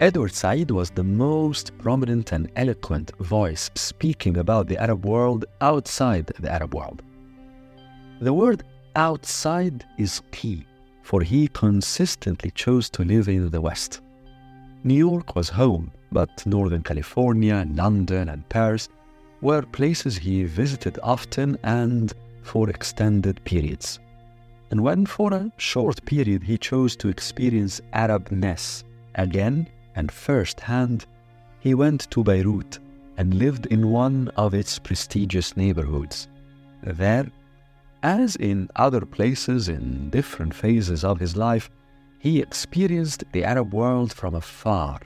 Edward Said was the most prominent and eloquent voice speaking about the Arab world outside the Arab world. The word outside is key, for he consistently chose to live in the West. New York was home, but Northern California, London, and Paris were places he visited often and for extended periods. And when for a short period he chose to experience Arabness again and first hand, he went to Beirut and lived in one of its prestigious neighborhoods. There, as in other places in different phases of his life, he experienced the Arab world from afar,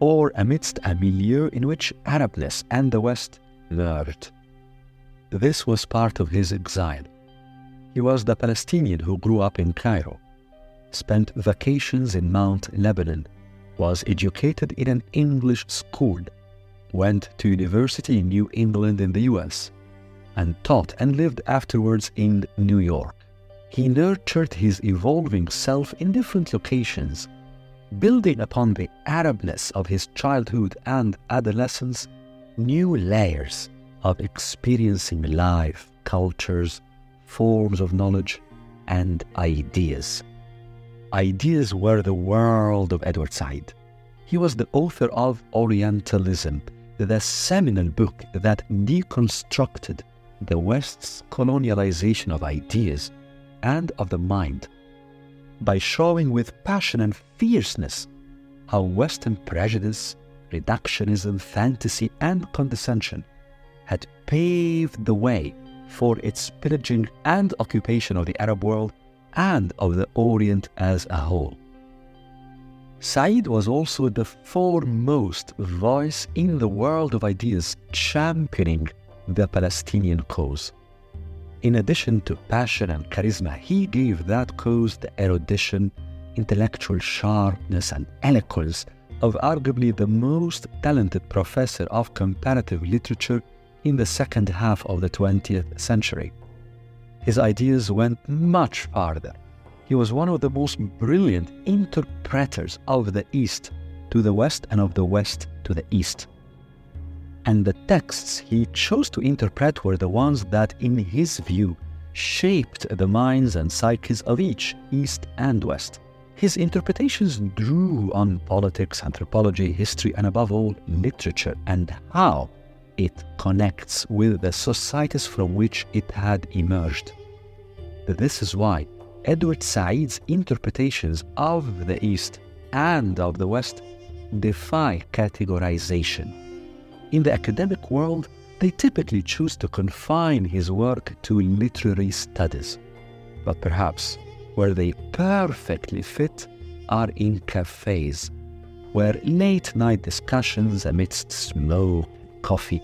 or amidst a milieu in which Arabness and the West merged. This was part of his exile. He was the Palestinian who grew up in Cairo, spent vacations in Mount Lebanon, was educated in an English school, went to university in New England in the US, and taught and lived afterwards in New York. He nurtured his evolving self in different locations, building upon the Arabness of his childhood and adolescence new layers of experiencing life, cultures, forms of knowledge, and ideas. Ideas were the world of Edward Said. He was the author of Orientalism, the seminal book that deconstructed the West's colonialization of ideas and of the mind by showing with passion and fierceness how Western prejudice, reductionism, fantasy, and condescension had paved the way for its pillaging and occupation of the Arab world and of the Orient as a whole. Said was also the foremost voice in the world of ideas championing the Palestinian cause. In addition to passion and charisma, he gave that cause the erudition, intellectual sharpness, and eloquence of arguably the most talented professor of comparative literature in the second half of the 20th century. His ideas went much farther. He was one of the most brilliant interpreters of the East to the West and of the West to the East. And the texts he chose to interpret were the ones that, in his view, shaped the minds and psyches of each, East and West. His interpretations drew on politics, anthropology, history, and above all, literature, and how it connects with the societies from which it had emerged. This is why Edward Said's interpretations of the East and of the West defy categorization. In the academic world, they typically choose to confine his work to literary studies. But perhaps where they perfectly fit are in cafes, where late night discussions amidst smoke coffee,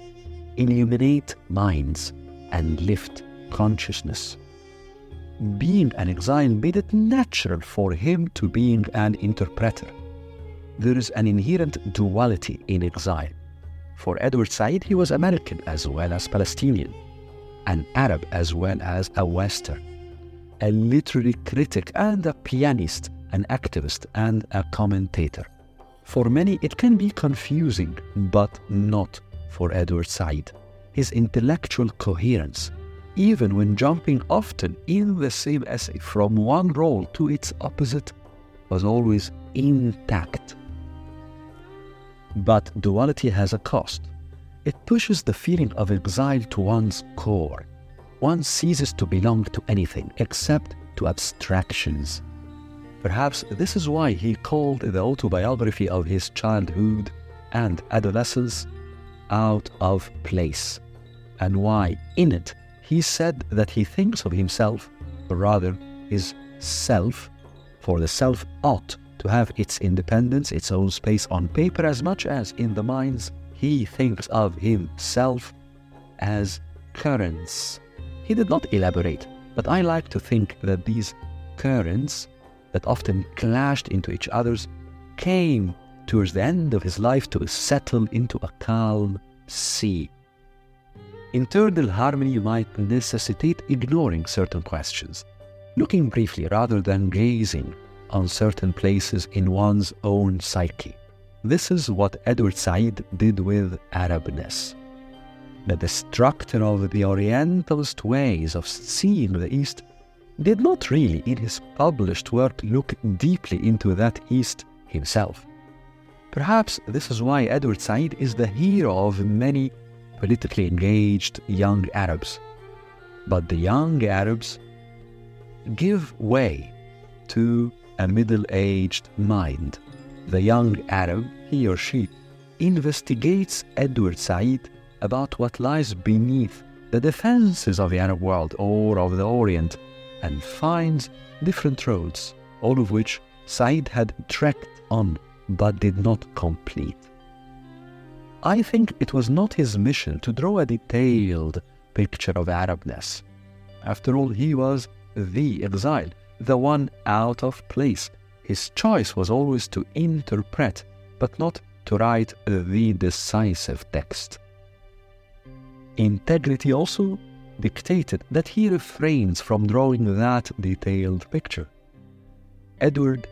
illuminate minds, and lift consciousness. Being an exile made it natural for him to being an interpreter. There is an inherent duality in exile. For Edward Said, he was American as well as Palestinian, an Arab as well as a Western, a literary critic and a pianist, an activist and a commentator. For many, it can be confusing, but not for Edward Said, his intellectual coherence, even when jumping often in the same essay from one role to its opposite, was always intact. But duality has a cost. It pushes the feeling of exile to one's core. One ceases to belong to anything except to abstractions. Perhaps this is why he called the autobiography of his childhood and adolescence out of place, and why in it he said that he thinks of himself, or rather his self, for the self ought to have its independence, its own space on paper as much as in the minds he thinks of himself as currents. He did not elaborate, but I like to think that these currents that often clashed into each other's came towards the end of his life to settle into a calm sea. Internal harmony might necessitate ignoring certain questions, looking briefly rather than gazing on certain places in one's own psyche. This is what Edward Said did with Arabness. The destructor of the Orientalist ways of seeing the East did not really, in his published work, look deeply into that East himself. Perhaps this is why Edward Said is the hero of many politically engaged young Arabs. But the young Arabs give way to a middle aged mind the young Arab, he or she, investigates Edward Said about what lies beneath the defenses of the Arab world or of the Orient and finds different roads, all of which Said had trekked on but did not complete. I think it was not his mission to draw a detailed picture of Arabness. After all, he was the exile, the one out of place, his choice was always to interpret, but not to write the decisive text. Integrity also dictated that he refrains from drawing that detailed picture. Edward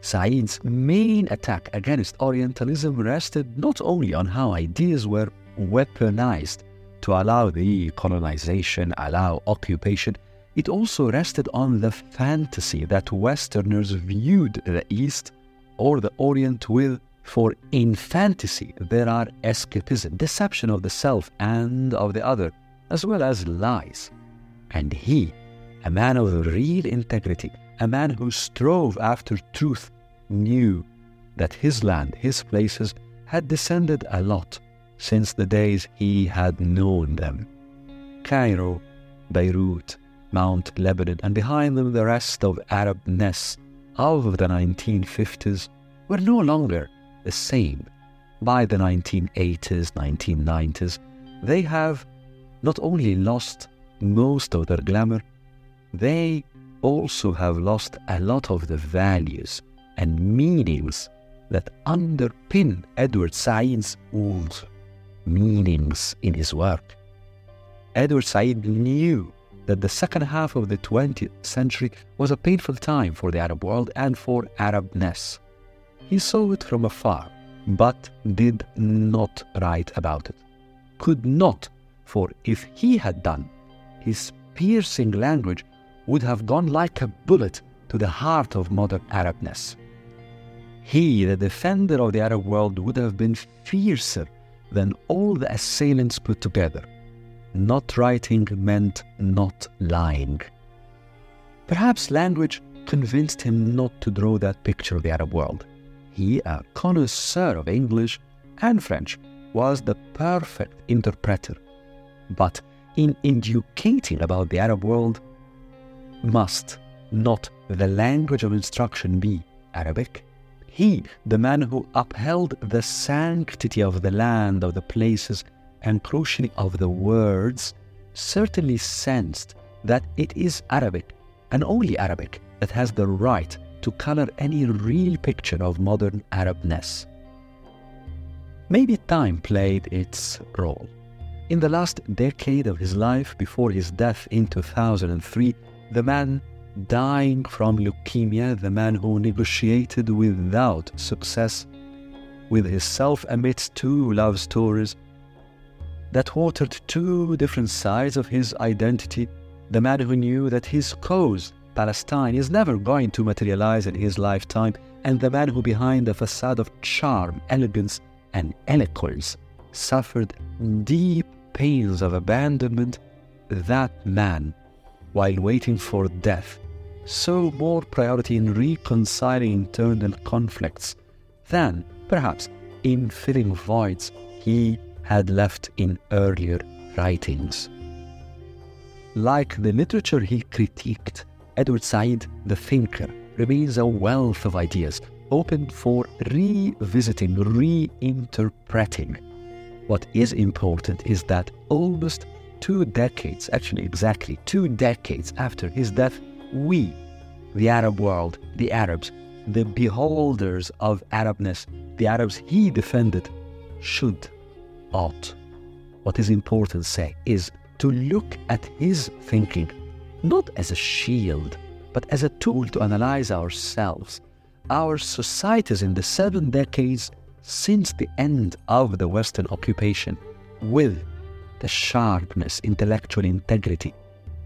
Said's main attack against Orientalism rested not only on how ideas were weaponized to allow the colonization, allow occupation, it also rested on the fantasy that Westerners viewed the East or the Orient with. For in fantasy, there are escapism, deception of the self and of the other, as well as lies. And he, a man of real integrity, a man who strove after truth, knew that his land, his places, had descended a lot since the days he had known them. Cairo, Beirut, Mount Lebanon, and behind them the rest of Arabness of the 1950s were no longer the same. By the 1980s, 1990s, they have not only lost most of their glamour, they also have lost a lot of the values and meanings that underpin Edward Said's old meanings in his work. Edward Said knew that the second half of the 20th century was a painful time for the Arab world and for Arabness. He saw it from afar, but did not write about it. Could not, for if he had done, his piercing language would have gone like a bullet to the heart of modern Arabness. He, the defender of the Arab world, would have been fiercer than all the assailants put together. Not writing meant not lying. Perhaps language convinced him not to draw that picture of the Arab world. He, a connoisseur of English and French, was the perfect interpreter. But in educating about the Arab world, must not the language of instruction be Arabic? He, the man who upheld the sanctity of the land, of the places, and crucially of the words, certainly sensed that it is Arabic, and only Arabic, that has the right to color any real picture of modern Arabness. Maybe time played its role. In the last decade of his life, before his death in 2003, the man dying from leukemia, the man who negotiated without success with himself amidst two love stories that watered two different sides of his identity, the man who knew that his cause, Palestine, is never going to materialize in his lifetime, and the man who, behind a facade of charm, elegance, and eloquence, suffered deep pains of abandonment, that man, while waiting for death, saw more priority in reconciling internal conflicts than, perhaps, in filling voids he had left in earlier writings. Like the literature he critiqued, Edward Said, the thinker, remains a wealth of ideas, open for revisiting, reinterpreting. What is important is that almost two decades, actually exactly two decades after his death, we, the Arab world, the Arabs, the beholders of Arabness, the Arabs he defended, should ought, what is important, say, is to look at his thinking not as a shield, but as a tool to analyze ourselves, our societies in the seven decades since the end of the Western occupation with the sharpness, intellectual integrity,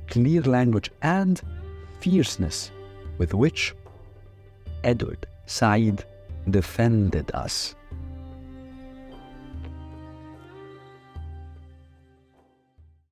clear language, and fierceness with which Edward Said defended us